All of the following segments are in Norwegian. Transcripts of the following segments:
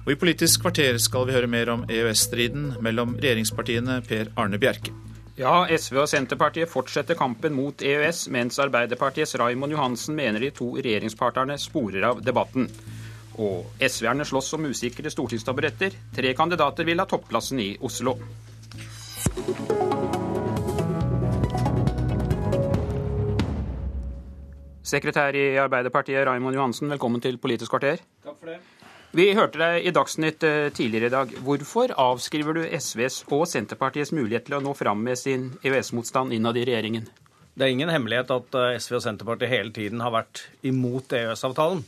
Og I Politisk kvarter skal vi høre mer om EØS-striden mellom regjeringspartiene Per Arne Bjerke. Ja, SV og Senterpartiet fortsetter kampen mot EØS, mens Arbeiderpartiets Raimond Johansen mener de to regjeringspartnerne sporer av debatten. Og SV-erne slåss om usikre stortingstaburetter. Tre kandidater vil ha topplassen i Oslo. Sekretær i Arbeiderpartiet Raimond Johansen, velkommen til Politisk kvarter. Takk for det. Vi hørte deg i Dagsnytt eh, tidligere i dag. Hvorfor avskriver du SVs og Senterpartiets mulighet til å nå fram med sin EØS-motstand innad i regjeringen? Det er ingen hemmelighet at eh, SV og Senterpartiet hele tiden har vært imot EØS-avtalen.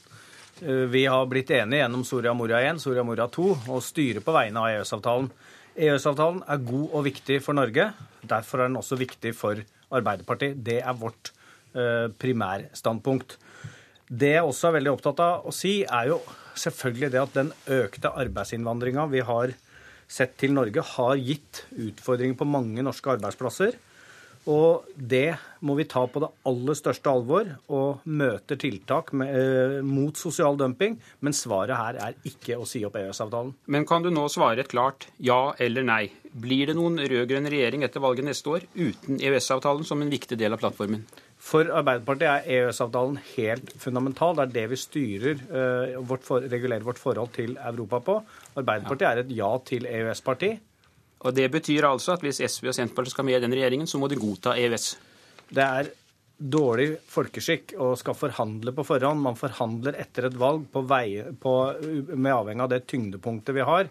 Eh, vi har blitt enige gjennom Soria Moria 1, Soria Moria 2 og styrer på vegne av EØS-avtalen. EØS-avtalen er god og viktig for Norge. Derfor er den også viktig for Arbeiderpartiet. Det er vårt primærstandpunkt. Det jeg også er veldig opptatt av å si, er jo selvfølgelig det at den økte arbeidsinnvandringa vi har sett til Norge, har gitt utfordringer på mange norske arbeidsplasser. Og det må vi ta på det aller største alvor og møter tiltak med, eh, mot sosial dumping. Men svaret her er ikke å si opp EØS-avtalen. Men kan du nå svare et klart ja eller nei? Blir det noen rød-grønn regjering etter valget neste år uten EØS-avtalen som en viktig del av plattformen? For Arbeiderpartiet er EØS-avtalen helt fundamental. Det er det vi styrer, uh, vårt for, regulerer vårt forhold til Europa på. Arbeiderpartiet er et ja til EØS-parti. Og Det betyr altså at hvis SV og Senterpartiet skal med i den regjeringen, så må de godta EØS? Det er dårlig folkeskikk å skal forhandle på forhånd. Man forhandler etter et valg på vei, på, med avhengig av det tyngdepunktet vi har.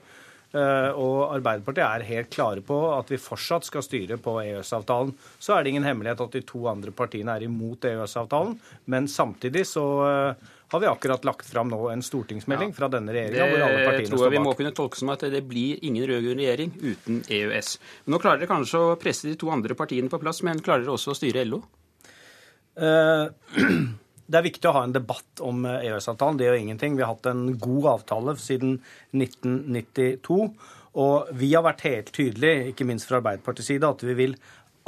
Eh, og Arbeiderpartiet er helt klare på at vi fortsatt skal styre på EØS-avtalen. Så er det ingen hemmelighet at de to andre partiene er imot EØS-avtalen, men samtidig så eh, har vi akkurat lagt fram nå en stortingsmelding fra denne regjeringa hvor alle partiene står bak. Det tror jeg vi må kunne tolke som at det blir ingen rød-grønn regjering uten EØS. Men nå klarer dere kanskje å presse de to andre partiene på plass, men klarer dere også å styre LO? Uh, Det er viktig å ha en debatt om eh, EØS-avtalen. Det gjør ingenting. Vi har hatt en god avtale siden 1992. Og vi har vært helt tydelige, ikke minst fra Arbeiderpartiets side, at vi vil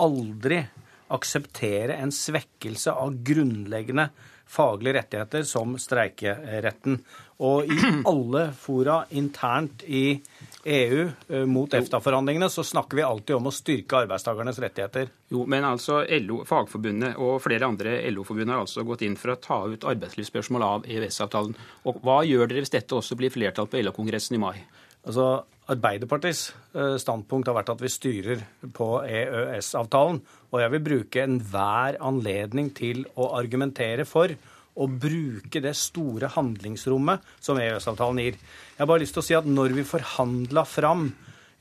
aldri akseptere en svekkelse av grunnleggende faglige rettigheter som streikeretten. Og i alle fora internt i EU eh, mot EFTA-forhandlingene, så snakker vi alltid om å styrke arbeidstakernes rettigheter. Jo, men altså LO, Fagforbundet og flere andre LO-forbund har altså gått inn for å ta ut arbeidslivsspørsmål av EØS-avtalen. Og Hva gjør dere hvis dette også blir flertall på LO-kongressen i mai? Altså, Arbeiderpartiets eh, standpunkt har vært at vi styrer på EØS-avtalen. Og jeg vil bruke enhver anledning til å argumentere for å bruke det store handlingsrommet som EØS-avtalen gir. Jeg har bare lyst til å si at når vi forhandla fram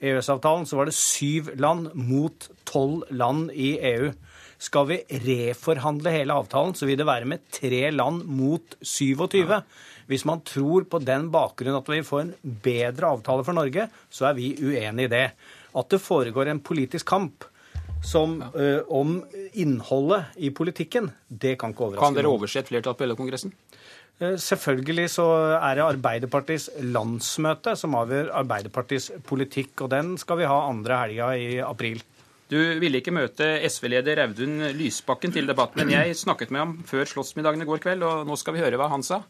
EØS-avtalen, så var det syv land mot tolv land i EU. Skal vi reforhandle hele avtalen, så vil det være med tre land mot 27. Hvis man tror på den bakgrunn at vi får en bedre avtale for Norge, så er vi uenig i det. At det foregår en politisk kamp som, ø, om innholdet i politikken, det kan ikke overraske Kan dere overse et flertall på LO-kongressen? Uh, selvfølgelig så er det Arbeiderpartiets landsmøte som avgjør Arbeiderpartiets politikk, og den skal vi ha andre helga i april. Du ville ikke møte SV-leder Audun Lysbakken til debatt, men jeg snakket med ham før Slottsmiddagen i går kveld, og nå skal vi høre hva han sa.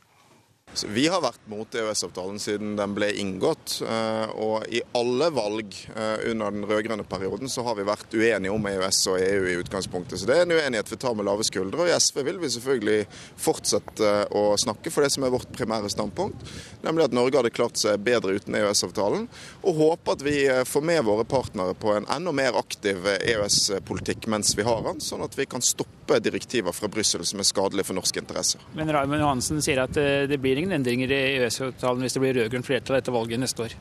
Vi har vært mot EØS-avtalen siden den ble inngått. Eh, og i alle valg eh, under den rød-grønne perioden så har vi vært uenige om EØS og EU i utgangspunktet. Så det er en uenighet vi tar med lave skuldre. Og i SV vil vi selvfølgelig fortsette å snakke for det som er vårt primære standpunkt, nemlig at Norge hadde klart seg bedre uten EØS-avtalen. Og håper at vi eh, får med våre partnere på en enda mer aktiv EØS-politikk mens vi har den, sånn at vi kan stoppe direktiver fra Brussel som er skadelige for norske interesser. Men Raymond Johansen sier at det blir ingen endringer i EØS-avtalen hvis det blir rød-grønt flertall etter valget neste år?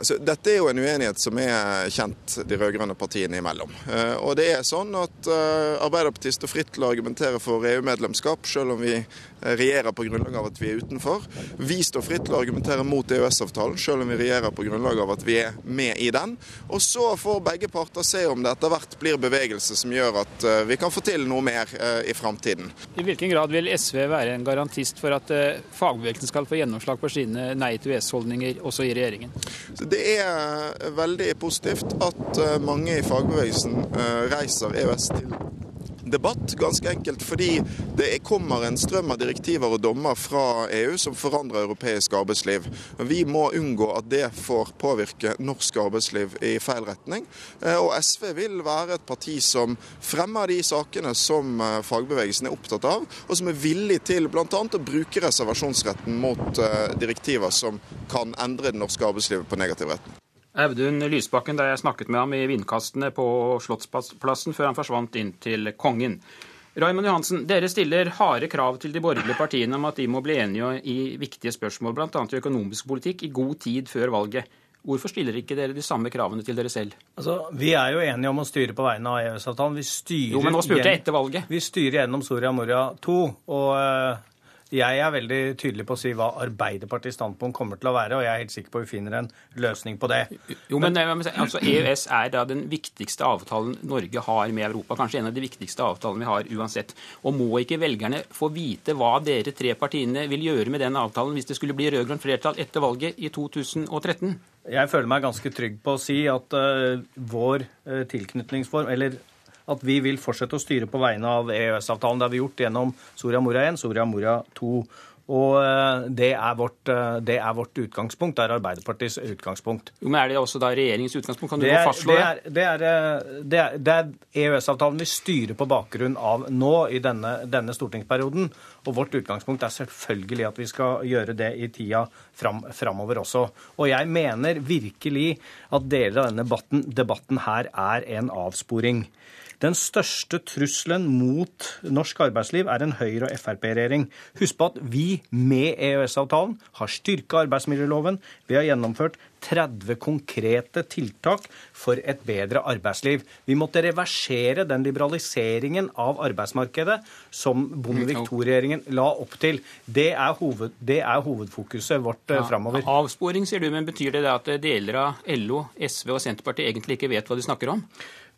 Altså, dette er jo en uenighet som er kjent de rød-grønne partiene imellom. Eh, og det er sånn at eh, Arbeiderpartiet står fritt til å argumentere for EU-medlemskap, selv om vi regjerer på grunnlag av at vi er utenfor. Vi står fritt til å argumentere mot EØS-avtalen, selv om vi regjerer på grunnlag av at vi er med i den. Og så får begge parter se om det etter hvert blir bevegelse som gjør at eh, vi kan få til noe mer i framtiden. I hvilken grad vil SV være en garantist for at fagbevegelsen skal få gjennomslag for sine nei til EØS-holdninger også i regjeringen? Det er veldig positivt at mange i fagbevegelsen reiser EØS til debatt, ganske enkelt fordi det kommer en strøm av direktiver og dommer fra EU som forandrer europeisk arbeidsliv. Vi må unngå at det får påvirke norsk arbeidsliv i feil retning. Eh, og SV vil være et parti som fremmer de sakene som eh, fagbevegelsen er opptatt av, og som er villig til bl.a. å bruke reservasjonsretten mot eh, direktiver som kan endre det norske arbeidslivet på negativ retning. Audun Lysbakken, da jeg snakket med ham i vindkastene på Slottsplassen før han forsvant inn til kongen. Raymond Johansen, dere stiller harde krav til de borgerlige partiene om at de må bli enige i viktige spørsmål, bl.a. i økonomisk politikk, i god tid før valget. Hvorfor stiller ikke dere de samme kravene til dere selv? Altså, Vi er jo enige om å styre på vegne av EØS-avtalen. Vi styrer jo, men nå spurte jeg etter valget. Vi styrer gjennom Soria Moria II. Og eh, jeg er veldig tydelig på å si hva Arbeiderpartiets standpunkt kommer til å være, og jeg er helt sikker på at vi finner en løsning på det. Jo, men, men altså, EØS er da den viktigste avtalen Norge har med Europa. Kanskje en av de viktigste avtalene vi har uansett. Og må ikke velgerne få vite hva dere tre partiene vil gjøre med den avtalen hvis det skulle bli rød-grønt flertall etter valget i 2013? Jeg føler meg ganske trygg på å si at uh, vår uh, tilknytningsform, eller at vi vil fortsette å styre på vegne av EØS-avtalen. Det har vi gjort gjennom Soria Moria 1, Soria Moria 2. Og eh, det er, vårt, eh, det er, vårt, utgangspunkt. Det er Arbeiderpartiets utgangspunkt. Jo, men Er det også da regjeringens utgangspunkt? Kan du det er, fastslå det? Det er, det er, det er EØS-avtalen vi styrer på bakgrunn av nå i denne, denne, stortingsperioden. Og vårt utgangspunkt er selvfølgelig at vi skal gjøre det i tida fram, framover også. Og jeg mener virkelig at deler av denne debatten, debatten her er en avsporing. Den største trusselen mot norsk arbeidsliv er en Høyre- og Frp-regjering. Husk på at vi med EØS-avtalen har styrka arbeidsmiljøloven. Vi har gjennomført 30 konkrete tiltak for et bedre arbeidsliv. Vi måtte reversere den liberaliseringen av arbeidsmarkedet som Bondevik II-regjeringen la opp til. Det er, hoved, det er hovedfokuset vårt eh, ja, framover. Avsporing, sier du, men betyr det at deler av LO, SV og Senterpartiet egentlig ikke vet hva de snakker om?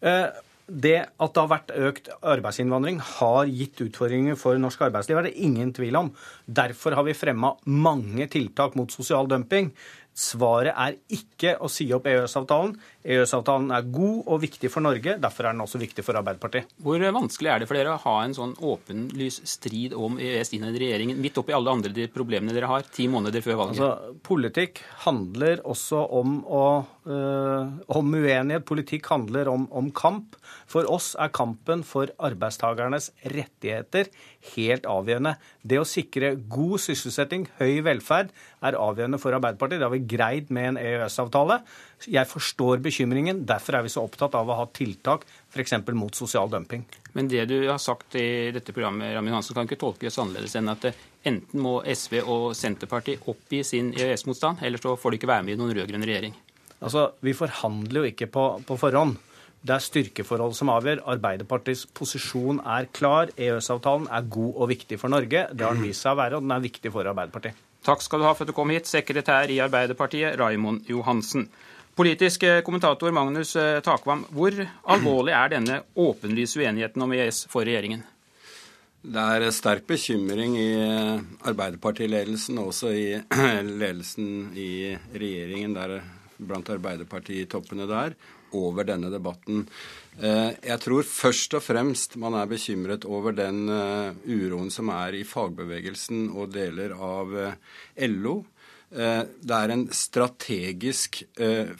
Eh, det at det har vært økt arbeidsinnvandring, har gitt utfordringer for norsk arbeidsliv, er det ingen tvil om. Derfor har vi fremma mange tiltak mot sosial dumping. Svaret er ikke å si opp EØS-avtalen. EØS-avtalen er god og viktig for Norge, derfor er den også viktig for Arbeiderpartiet. Hvor vanskelig er det for dere å ha en sånn åpenlys strid om EØS innad i regjeringen, midt oppi alle andre de problemene dere har, ti måneder før valget? Altså, politikk handler også om, å, øh, om uenighet. Politikk handler om, om kamp. For oss er kampen for arbeidstakernes rettigheter helt avgjørende. Det å sikre god sysselsetting, høy velferd, er avgjørende for Arbeiderpartiet. Det har vi greid med en EØS-avtale. Jeg forstår bekymringen. Derfor er vi så opptatt av å ha tiltak f.eks. mot sosial dumping. Men det du har sagt i dette programmet, Ramin Hansen, kan ikke tolkes annerledes enn at enten må SV og Senterpartiet oppgi sin EØS-motstand, eller så får de ikke være med i noen rød-grønn regjering. Altså, Vi forhandler jo ikke på, på forhånd. Det er styrkeforholdet som avgjør. Arbeiderpartiets posisjon er klar. EØS-avtalen er god og viktig for Norge. Det har den vist seg å være, og den er viktig for Arbeiderpartiet. Takk skal du ha for at du kom hit, sekretær i Arbeiderpartiet, Raimond Johansen. Politisk kommentator Magnus eh, Takvam, hvor alvorlig er denne åpenlyse uenigheten om EØS for regjeringen? Det er sterk bekymring i Arbeiderpartiledelsen, og også i ledelsen i regjeringen, der blant Arbeiderpartitoppene der, over denne debatten. Eh, jeg tror først og fremst man er bekymret over den eh, uroen som er i fagbevegelsen og deler av eh, LO. Det er en strategisk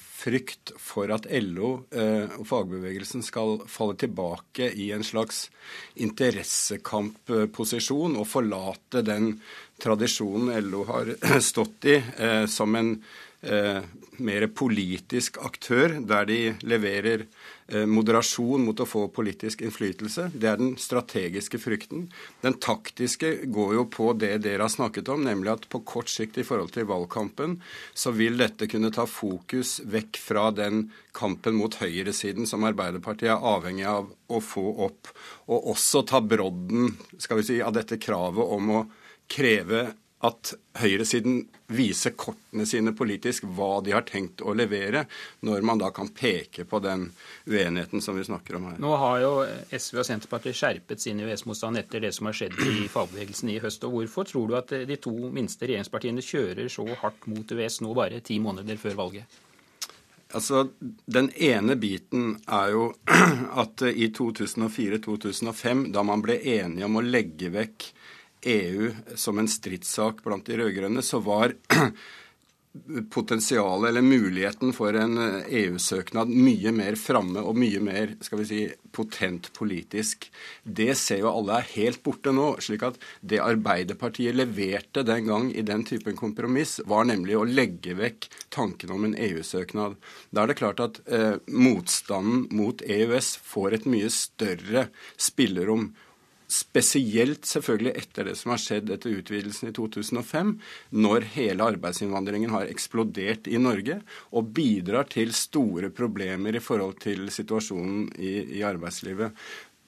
frykt for at LO og fagbevegelsen skal falle tilbake i en slags interessekampposisjon og forlate den tradisjonen LO har stått i som en mer politisk aktør, der de leverer eh, moderasjon mot å få politisk innflytelse. Det er den strategiske frykten. Den taktiske går jo på det dere har snakket om, nemlig at på kort sikt i forhold til valgkampen, så vil dette kunne ta fokus vekk fra den kampen mot høyresiden som Arbeiderpartiet er avhengig av å få opp, og også ta brodden skal vi si, av dette kravet om å kreve at høyresiden viser kortene sine politisk hva de har tenkt å levere, når man da kan peke på den uenigheten som vi snakker om her. Nå har jo SV og Senterpartiet skjerpet sin EØS-motstand etter det som har skjedd i fagbevegelsen i høst. og Hvorfor tror du at de to minste regjeringspartiene kjører så hardt mot EØS nå bare ti måneder før valget? Altså, Den ene biten er jo at i 2004-2005, da man ble enige om å legge vekk EU som en stridssak blant de rød-grønne, så var potensialet eller muligheten for en EU-søknad mye mer framme og mye mer skal vi si, potent politisk. Det ser jo alle er helt borte nå. slik at det Arbeiderpartiet leverte den gang i den typen kompromiss, var nemlig å legge vekk tanken om en EU-søknad. Da er det klart at eh, motstanden mot EØS får et mye større spillerom. Spesielt selvfølgelig etter det som har skjedd etter utvidelsen i 2005, når hele arbeidsinnvandringen har eksplodert i Norge og bidrar til store problemer i forhold til situasjonen i, i arbeidslivet.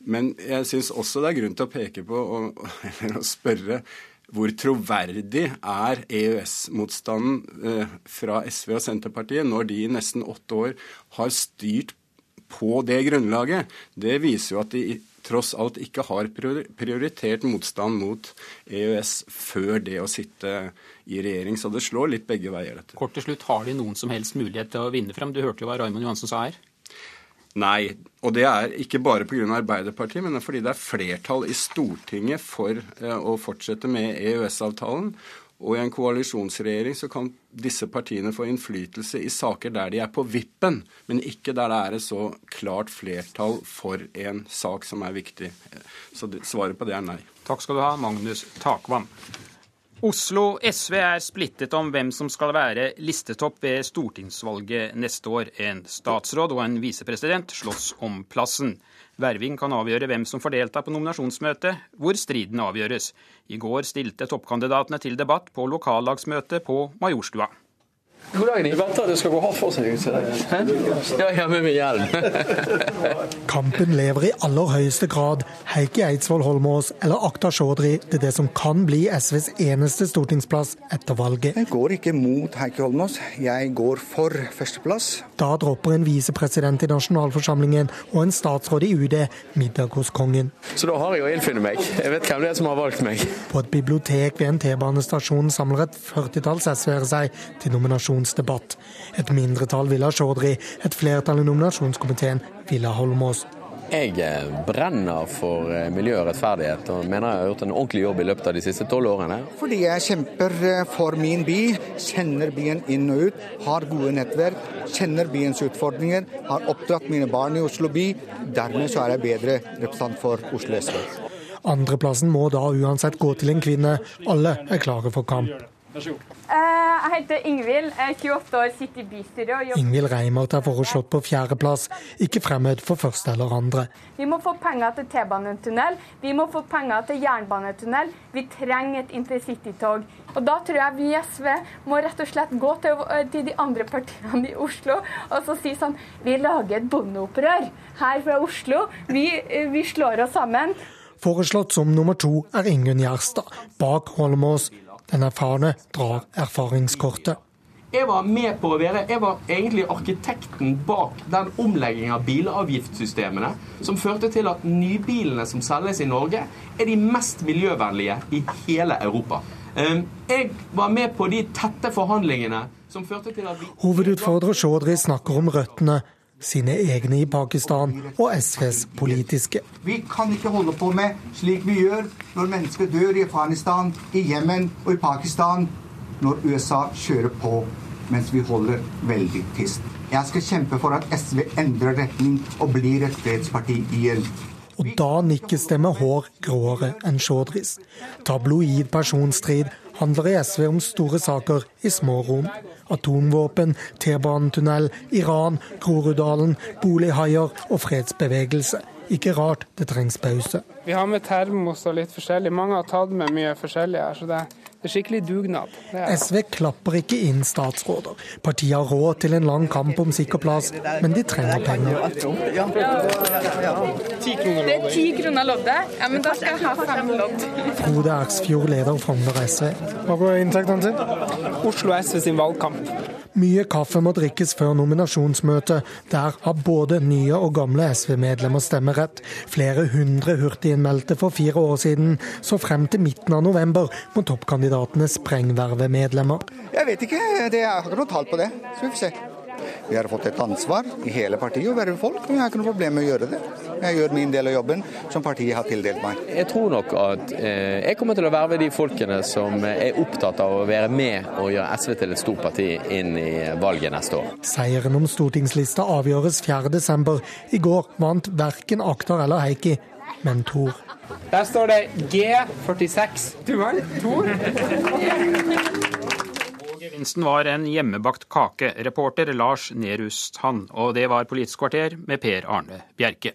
Men jeg syns også det er grunn til å peke på og, eller å spørre hvor troverdig er EØS-motstanden eh, fra SV og Senterpartiet når de i nesten åtte år har styrt på det grunnlaget? Det viser jo at de tross alt ikke har prioritert motstand mot EØS før det å sitte i regjering. Så det slår litt begge veier, dette. Kort til slutt, har de noen som helst mulighet til å vinne frem? Du hørte jo hva Raymond Johansen sa her. Nei, og det er ikke bare pga. Arbeiderpartiet, men fordi det er flertall i Stortinget for eh, å fortsette med EØS-avtalen. Og i en koalisjonsregjering så kan disse partiene få innflytelse i saker der de er på vippen, men ikke der det er et så klart flertall for en sak som er viktig. Så svaret på det er nei. Takk skal du ha, Magnus Takvam. Oslo SV er splittet om hvem som skal være listetopp ved stortingsvalget neste år. En statsråd og en visepresident slåss om plassen. Verving kan avgjøre hvem som får delta på nominasjonsmøtet, hvor striden avgjøres. I går stilte toppkandidatene til debatt på lokallagsmøte på Majorstua. God dag, Jeg venter at det skal gå hardt for seg. Ja, ja, med hjelm. Kampen lever i aller høyeste grad. Heikki Eidsvoll Holmås eller Akta Chaudhry til det som kan bli SVs eneste stortingsplass etter valget. Jeg går ikke mot Heikki Holmås, jeg går for førsteplass. Da dropper en visepresident i nasjonalforsamlingen og en statsråd i UD middag hos kongen. Så da har jeg å innfinne meg. Jeg vet hvem det er som har valgt meg. På et bibliotek ved en T-banestasjon samler et førtitalls SV-ere seg til nominasjon nominasjonsdebatt. Et mindretall ville ha Chaudhry, et flertall i nominasjonskomiteen ville ha Holmås. Jeg eh, brenner for eh, miljø og rettferdighet, og mener jeg har gjort en ordentlig jobb i løpet av de siste tolv årene. Fordi jeg kjemper eh, for min by, kjenner byen inn og ut, har gode nettverk, kjenner byens utfordringer, har oppdratt mine barn i Oslo by. Dermed så er jeg bedre representant for Oslo SV. Andreplassen må da uansett gå til en kvinne. Alle er klare for kamp. Vær så god. Eh, jeg heter Ingvild, jeg er 28 år, sitter i bystyret. Ingvild Reimert er foreslått på fjerdeplass, ikke fremmed for første eller andre. Vi må få penger til T-banetunnel, vi må få penger til jernbanetunnel. Vi trenger et intercitytog. Og da tror jeg vi i SV må rett og slett gå til, til de andre partiene i Oslo og så si sånn Vi lager et bondeopprør her fra Oslo. Vi, vi slår oss sammen. Foreslått som nummer to er Ingunn Gjerstad. Bak Holmås den erfarne drar erfaringskortet. Jeg var med på å være, jeg var egentlig arkitekten bak den omleggingen av bilavgiftssystemene som førte til at nybilene som selges i Norge, er de mest miljøvennlige i hele Europa. Ehm, jeg var med på de tette forhandlingene som førte til at vi Hovedutfordrer Chaudhry snakker om røttene sine egne i Pakistan og SVs politiske. Vi kan ikke holde på med slik vi gjør når mennesker dør i Afghanistan, i Jemen og i Pakistan, når USA kjører på mens vi holder veldig tyst. Jeg skal kjempe for at SV endrer retning og blir et fredsparti igjen. Og da nikkes det med hår gråere enn Chaudhrys. Tabloid personstrid handler i SV om store saker i små rom atomvåpen, T-banetunnel, Iran, Groruddalen, bolighaier og fredsbevegelse. Ikke rart det trengs pause. Vi har med termos og litt forskjellig. Mange har tatt med mye forskjellig her. så det er skikkelig dugnad. SV klapper ikke inn statsråder. Partiet har råd til en lang kamp om sikker plass, men de trenger penger. Det er ti kroner loddet. Ja, men da skal jeg ha fem lodd. Frode Erksfjord, leder Frogner SV. Hva går inntektene til? Oslo SV sin valgkamp. Mye kaffe må drikkes før nominasjonsmøtet. Der har både nye og gamle SV-medlemmer stemmerett. Flere hundre hurtiginnmeldte for fire år siden, så frem til midten av november må toppkandidatene sprengverve medlemmer. Jeg vet ikke, det er, har ikke noe tall på det. Så vi får se. Vi har fått et ansvar i hele partiet å verve folk, og jeg har ikke noe problem med å gjøre det. Jeg gjør min del av jobben som partiet har tildelt meg. Jeg tror nok at eh, jeg kommer til å verve de folkene som er opptatt av å være med og gjøre SV til et stort parti inn i valget neste år. Seieren om stortingslista avgjøres 4.12. I går vant verken Aktar eller Heikki, men Tor. Der står det G46. Du har Tor? Gevinsten var en hjemmebakt kake. Reporter Lars Nehru Strand. Og det var Politisk kvarter med Per Arne Bjerke.